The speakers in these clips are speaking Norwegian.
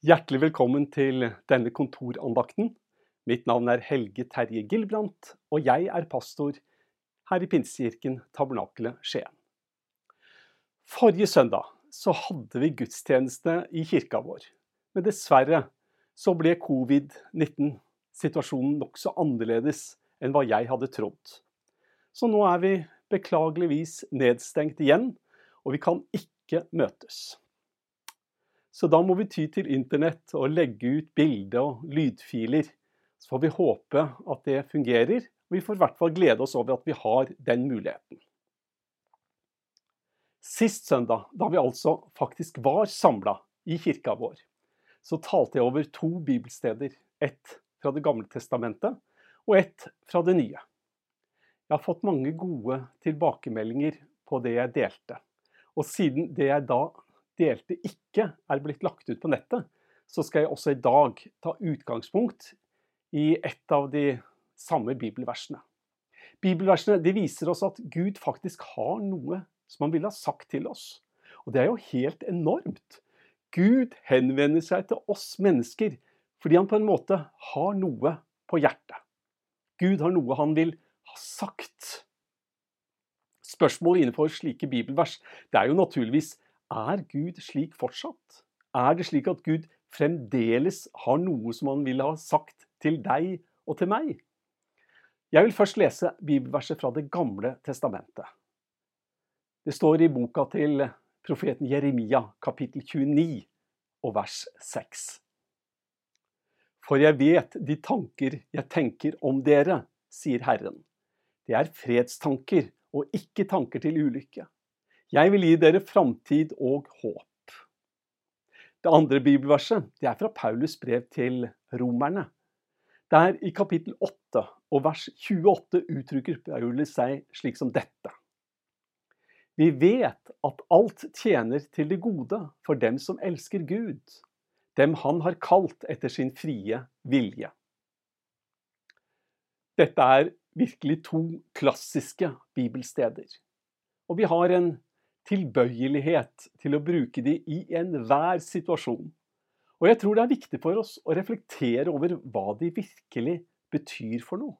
Hjertelig velkommen til denne kontorandakten. Mitt navn er Helge Terje Gilbrandt, og jeg er pastor her i Pinsekirken Tabernakelet Skien. Forrige søndag så hadde vi gudstjeneste i kirka vår, men dessverre så ble covid-19-situasjonen nokså annerledes enn hva jeg hadde trodd. Så nå er vi beklageligvis nedstengt igjen, og vi kan ikke møtes. Så da må vi ty til internett og legge ut bilde- og lydfiler. Så får vi håpe at det fungerer. og Vi får i hvert fall glede oss over at vi har den muligheten. Sist søndag, da vi altså faktisk var samla i kirka vår, så talte jeg over to bibelsteder. Ett fra Det gamle testamentet og ett fra det nye. Jeg har fått mange gode tilbakemeldinger på det jeg delte. Og siden det jeg da delte ikke er blitt lagt ut på nettet, så skal jeg også i dag ta utgangspunkt i et av de samme bibelversene. Bibelversene de viser oss at Gud faktisk har noe som han ville ha sagt til oss. Og det er jo helt enormt. Gud henvender seg til oss mennesker fordi han på en måte har noe på hjertet. Gud har noe han vil ha sagt. Spørsmålet innenfor slike bibelvers det er jo naturligvis er Gud slik fortsatt? Er det slik at Gud fremdeles har noe som han ville ha sagt til deg og til meg? Jeg vil først lese bibelverset fra Det gamle testamentet. Det står i boka til profeten Jeremia, kapittel 29, og vers 6. For jeg vet de tanker jeg tenker om dere, sier Herren. Det er fredstanker og ikke tanker til ulykke jeg vil gi dere framtid og håp. Det andre bibelverset det er fra Paulus brev til romerne. Der i kapittel 8 og vers 28 uttrykker Paulus seg slik som dette. Vi vet at alt tjener til det gode for dem som elsker Gud, dem han har kalt etter sin frie vilje. Dette er virkelig to klassiske bibelsteder. Og vi har en tilbøyelighet til å bruke de i enhver situasjon. Og jeg tror det er viktig for oss å reflektere over hva de virkelig betyr for noe.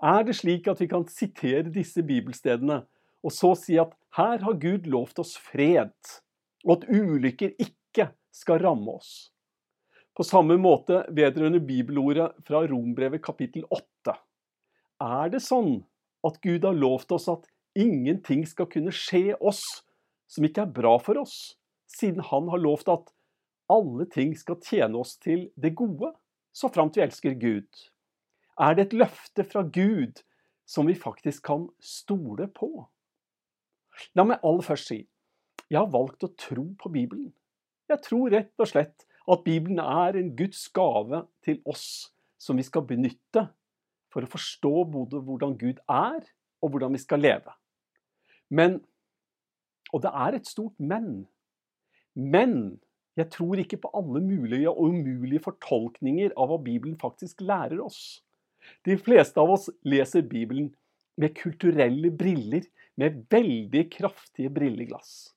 Er det slik at vi kan sitere disse bibelstedene og så si at her har Gud lovt oss fred, og at ulykker ikke skal ramme oss? På samme måte vedrørende bibelordet fra Rombrevet kapittel 8. Er det sånn at Gud har lovt oss at ingenting skal kunne skje oss som ikke er bra for oss, siden han har lovt at alle ting skal tjene oss til det gode, så framt vi elsker Gud? Er det et løfte fra Gud som vi faktisk kan stole på? La meg aller først si jeg har valgt å tro på Bibelen. Jeg tror rett og slett at Bibelen er en Guds gave til oss som vi skal benytte for å forstå både hvordan Gud er, og hvordan vi skal leve. Men og det er et stort men. Men jeg tror ikke på alle mulige og umulige fortolkninger av hva Bibelen faktisk lærer oss. De fleste av oss leser Bibelen med kulturelle briller, med veldig kraftige brilleglass.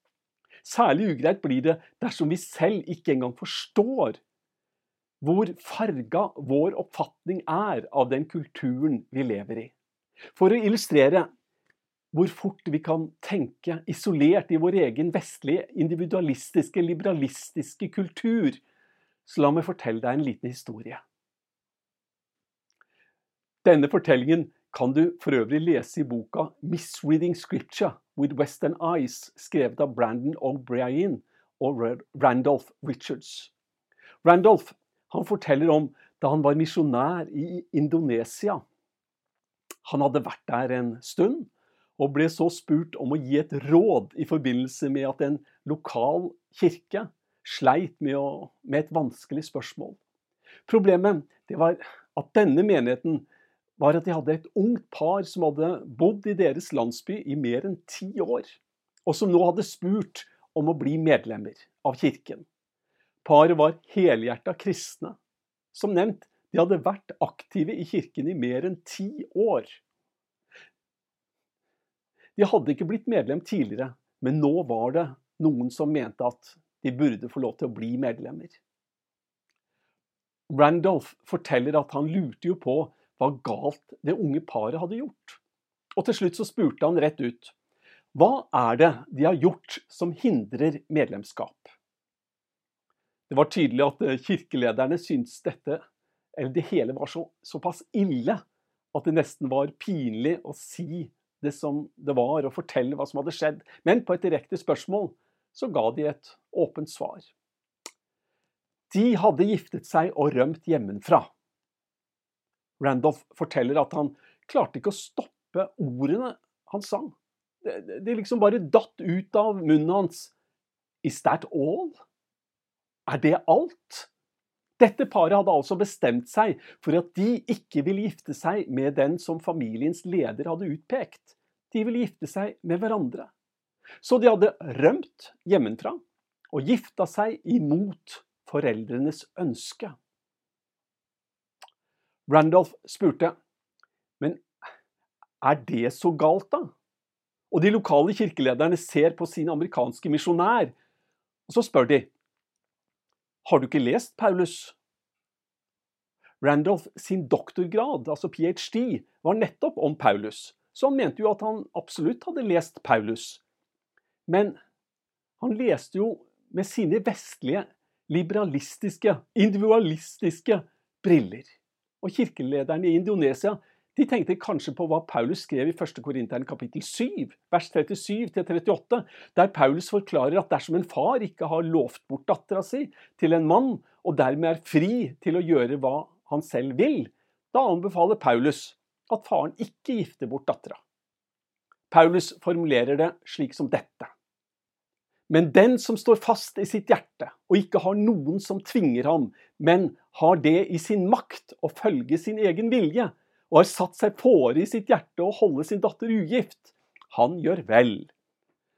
Særlig ugreit blir det dersom vi selv ikke engang forstår hvor farga vår oppfatning er av den kulturen vi lever i. For å illustrere hvor fort vi kan tenke isolert i vår egen vestlige, individualistiske, liberalistiske kultur. Så la meg fortelle deg en liten historie. Denne fortellingen kan du for øvrig lese i boka 'Misreading Scripture with Western Eyes', skrevet av Brandon O'Brien og Randolph Richards. Randolph han forteller om da han var misjonær i Indonesia. Han hadde vært der en stund og ble så spurt om å gi et råd i forbindelse med at en lokal kirke sleit med, å, med et vanskelig spørsmål. Problemet var at denne menigheten var at de hadde et ungt par som hadde bodd i deres landsby i mer enn ti år, og som nå hadde spurt om å bli medlemmer av kirken. Paret var helhjerta kristne. Som nevnt, de hadde vært aktive i kirken i mer enn ti år. De hadde ikke blitt medlem tidligere, men nå var det noen som mente at de burde få lov til å bli medlemmer. Randolph forteller at han lurte jo på hva galt det unge paret hadde gjort. Og til slutt så spurte han rett ut hva er det de har gjort som hindrer medlemskap? Det var tydelig at eh, kirkelederne syntes dette, eller det hele var så, såpass ille at det nesten var pinlig å si det som det var, og fortelle hva som hadde skjedd. Men på et direkte spørsmål så ga de et åpent svar. De hadde giftet seg og rømt hjemmefra. Randolph forteller at han klarte ikke å stoppe ordene han sang. Det liksom bare datt ut av munnen hans. Is that all? Er det alt? Dette paret hadde altså bestemt seg for at de ikke ville gifte seg med den som familiens leder hadde utpekt. De ville gifte seg med hverandre. Så de hadde rømt hjemmefra og gifta seg imot foreldrenes ønske. Randolph spurte, men er det så galt, da? Og de lokale kirkelederne ser på sin amerikanske misjonær, og så spør de Har du ikke lest Paulus? Randolph sin doktorgrad, altså ph.d., var nettopp om Paulus, så han mente jo at han absolutt hadde lest Paulus. Men han leste jo med sine vestlige, liberalistiske, individualistiske briller. Og kirkelederne i Indonesia de tenkte kanskje på hva Paulus skrev i 1. Korinteren kapittel 7, vers 37-38, der Paulus forklarer at dersom en far ikke har lovt bort dattera si til en mann, og dermed er fri til å gjøre hva han selv vil, da anbefaler Paulus at faren ikke gifter bort dattera. Paulus formulerer det slik som dette. Men den som står fast i sitt hjerte og ikke har noen som tvinger ham, men har det i sin makt å følge sin egen vilje, og har satt seg fore i sitt hjerte å holde sin datter ugift, han gjør vel.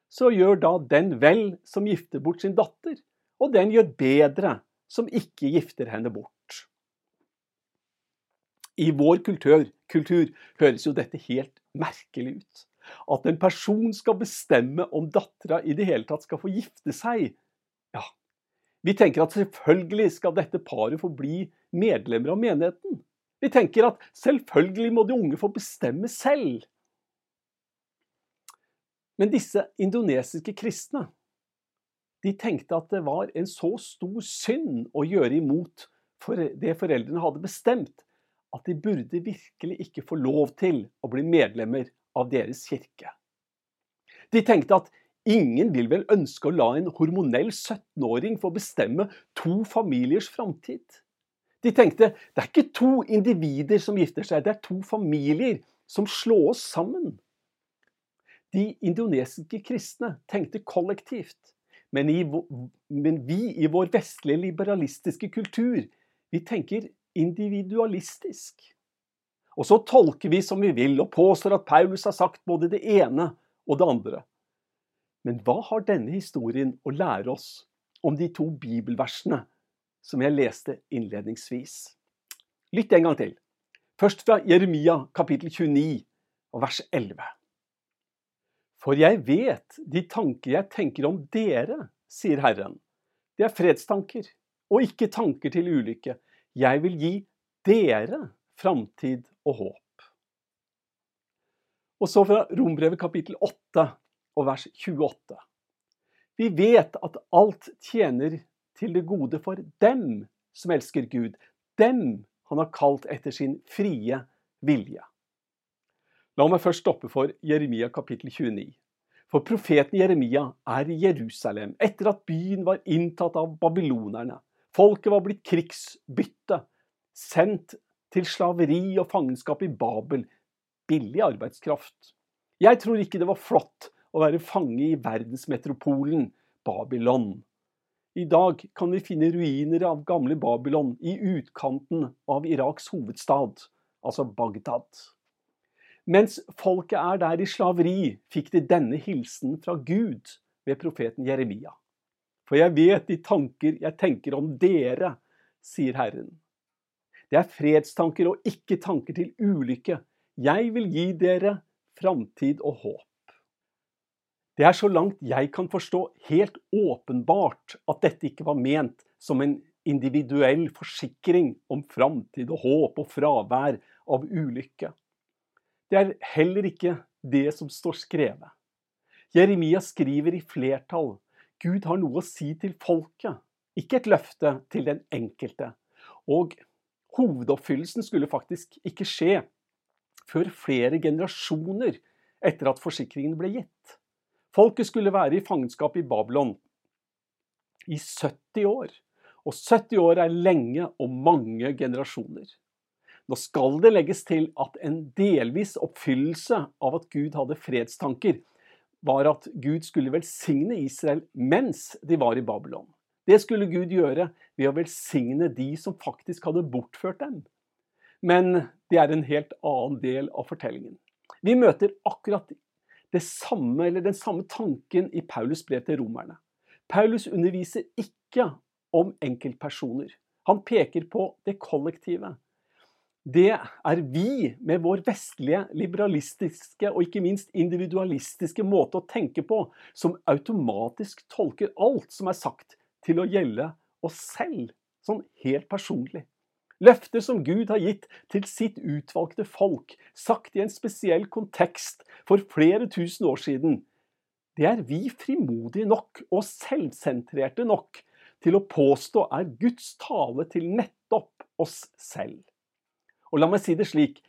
Så gjør da den vel som gifter bort sin datter, og den gjør bedre som ikke gifter henne bort. I vår kultur, kultur høres jo dette helt merkelig ut. At en person skal bestemme om dattera i det hele tatt skal få gifte seg. Ja, vi tenker at selvfølgelig skal dette paret få bli medlemmer av menigheten. Vi tenker at selvfølgelig må de unge få bestemme selv. Men disse indonesiske kristne de tenkte at det var en så stor synd å gjøre imot for det foreldrene hadde bestemt, at de burde virkelig ikke få lov til å bli medlemmer av deres kirke. De tenkte at ingen vil vel ønske å la en hormonell 17-åring få bestemme to familiers framtid. De tenkte det er ikke to individer som gifter seg, det er to familier som slås sammen. De indonesiske kristne tenkte kollektivt, men, i, men vi i vår vestlige liberalistiske kultur, vi tenker individualistisk. Og så tolker vi som vi vil og påstår at Paulus har sagt både det ene og det andre. Men hva har denne historien å lære oss om de to bibelversene som jeg leste innledningsvis. Lytt en gang til. Først fra Jeremia kapittel 29 og vers 11. For jeg vet de tanker jeg tenker om dere, sier Herren. Det er fredstanker, og ikke tanker til ulykke. Jeg vil gi dere framtid og håp. Og så fra Rombrevet kapittel 8 og vers 28. Vi vet at alt tjener til det gode for dem som elsker Gud, dem han har kalt etter sin frie vilje. La meg først stoppe for Jeremia kapittel 29. For profeten Jeremia er i Jerusalem etter at byen var inntatt av babylonerne. Folket var blitt krigsbytte, sendt til slaveri og fangenskap i Babel. Billig arbeidskraft. Jeg tror ikke det var flott å være fange i verdensmetropolen Babylon. I dag kan vi finne ruiner av gamle Babylon i utkanten av Iraks hovedstad, altså Bagdad. Mens folket er der i slaveri, fikk de denne hilsen fra Gud ved profeten Jeremia. For jeg vet de tanker jeg tenker om dere, sier Herren. Det er fredstanker og ikke tanker til ulykke. Jeg vil gi dere framtid og håp. Det er så langt jeg kan forstå helt åpenbart at dette ikke var ment som en individuell forsikring om framtid og håp og fravær av ulykke. Det er heller ikke det som står skrevet. Jeremia skriver i flertall. Gud har noe å si til folket, ikke et løfte til den enkelte. Og hovedoppfyllelsen skulle faktisk ikke skje før flere generasjoner etter at forsikringen ble gitt. Folket skulle være i fangenskap i Babylon i 70 år. Og 70 år er lenge og mange generasjoner. Nå skal det legges til at en delvis oppfyllelse av at Gud hadde fredstanker, var at Gud skulle velsigne Israel mens de var i Babylon. Det skulle Gud gjøre ved å velsigne de som faktisk hadde bortført dem. Men det er en helt annen del av fortellingen. Vi møter akkurat samme, den samme tanken i Paulus brev til romerne. Paulus underviser ikke om enkeltpersoner. Han peker på det kollektive. Det er vi, med vår vestlige, liberalistiske og ikke minst individualistiske måte å tenke på, som automatisk tolker alt som er sagt, til å gjelde oss selv, sånn helt personlig. Løfter som Gud har gitt til sitt utvalgte folk, sagt i en spesiell kontekst for flere tusen år siden, det er vi frimodige nok og selvsentrerte nok til å påstå er Guds tale til nettopp oss selv. Og la meg si det slik,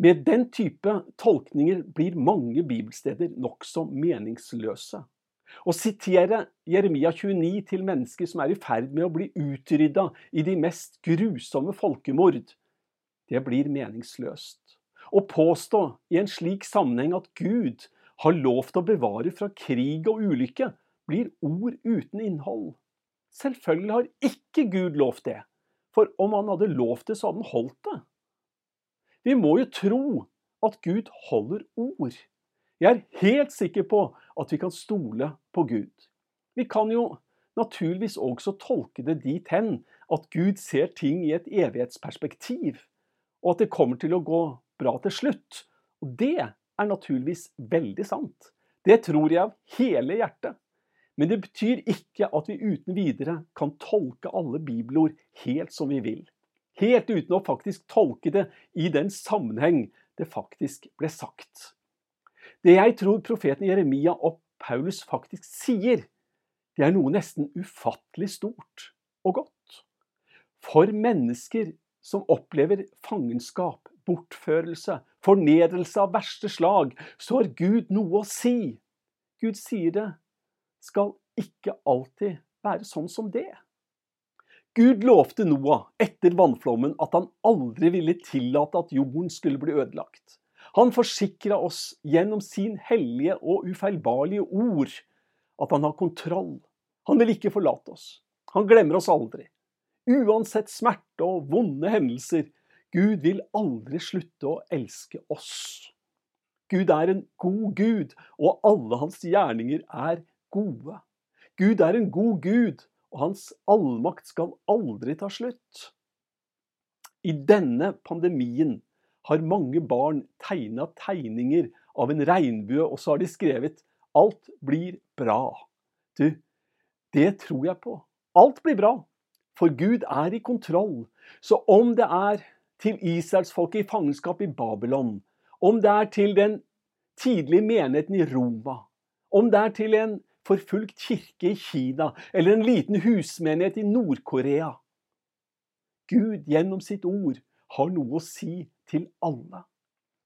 med den type tolkninger blir mange bibelsteder nokså meningsløse. Å sitere Jeremia 29 til mennesker som er i ferd med å bli utrydda i de mest grusomme folkemord, det blir meningsløst. Å påstå i en slik sammenheng at Gud har lovt å bevare fra krig og ulykke, blir ord uten innhold. Selvfølgelig har ikke Gud lovt det, for om han hadde lovt det, så hadde han holdt det. Vi må jo tro at Gud holder ord. Jeg er helt sikker på at vi kan stole på Gud. Vi kan jo naturligvis også tolke det dit hen at Gud ser ting i et evighetsperspektiv, og at det kommer til å gå bra til slutt. Og det er naturligvis veldig sant. Det tror jeg av hele hjertet. Men det betyr ikke at vi uten videre kan tolke alle bibelord helt som vi vil. Helt uten å faktisk tolke det i den sammenheng det faktisk ble sagt. Det jeg tror profeten Jeremia og Paulus faktisk sier, det er noe nesten ufattelig stort og godt. For mennesker som opplever fangenskap, bortførelse, fornedrelse av verste slag, så har Gud noe å si. Gud sier det skal ikke alltid være sånn som det. Gud lovte Noah etter vannflommen at han aldri ville tillate at jorden skulle bli ødelagt. Han forsikra oss gjennom sin hellige og ufeilbarlige ord at han har kontroll. Han vil ikke forlate oss. Han glemmer oss aldri. Uansett smerte og vonde hendelser Gud vil aldri slutte å elske oss. Gud er en god Gud, og alle hans gjerninger er gode. Gud er en god Gud, og hans allmakt skal aldri ta slutt. I denne pandemien har mange barn tegna tegninger av en regnbue, og så har de skrevet 'Alt blir bra'. Du, det tror jeg på. Alt blir bra, for Gud er i kontroll. Så om det er til israelsfolket i fangenskap i Babylon, om det er til den tidlige menigheten i Roma, om det er til en forfulgt kirke i Kina eller en liten husmenighet i Nord-Korea Gud gjennom sitt ord har noe å si til alle.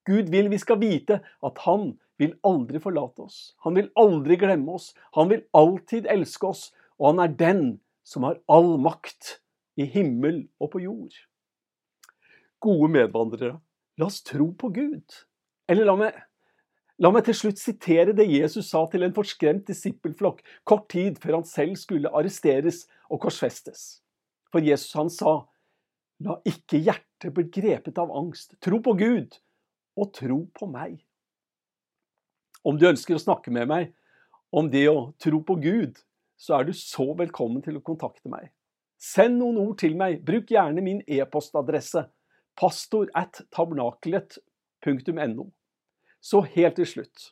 Gud vil vi skal vite at han vil aldri forlate oss. Han vil aldri glemme oss. Han vil alltid elske oss, og han er den som har all makt i himmel og på jord gode medvandrere, la oss tro på Gud. Eller la meg, la meg til slutt sitere det Jesus sa til en forskremt disippelflokk kort tid før han selv skulle arresteres og korsfestes. For Jesus han sa, la ikke hjertet bli grepet av angst. Tro på Gud, og tro på meg. Om du ønsker å snakke med meg om det å tro på Gud, så er du så velkommen til å kontakte meg. Send noen ord til meg. Bruk gjerne min e-postadresse pastor at tabernakelet.no. Så helt til slutt,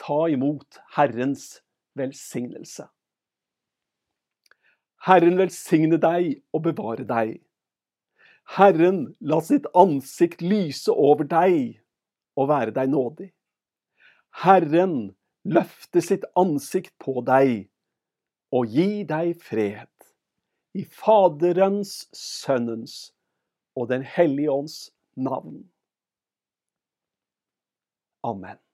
ta imot Herrens velsignelse. Herren velsigne deg og bevare deg. Herren la sitt ansikt lyse over deg og være deg nådig. Herren løfte sitt ansikt på deg og gi deg fred. I Faderens, Sønnens og Den hellige ånds navn. Amen.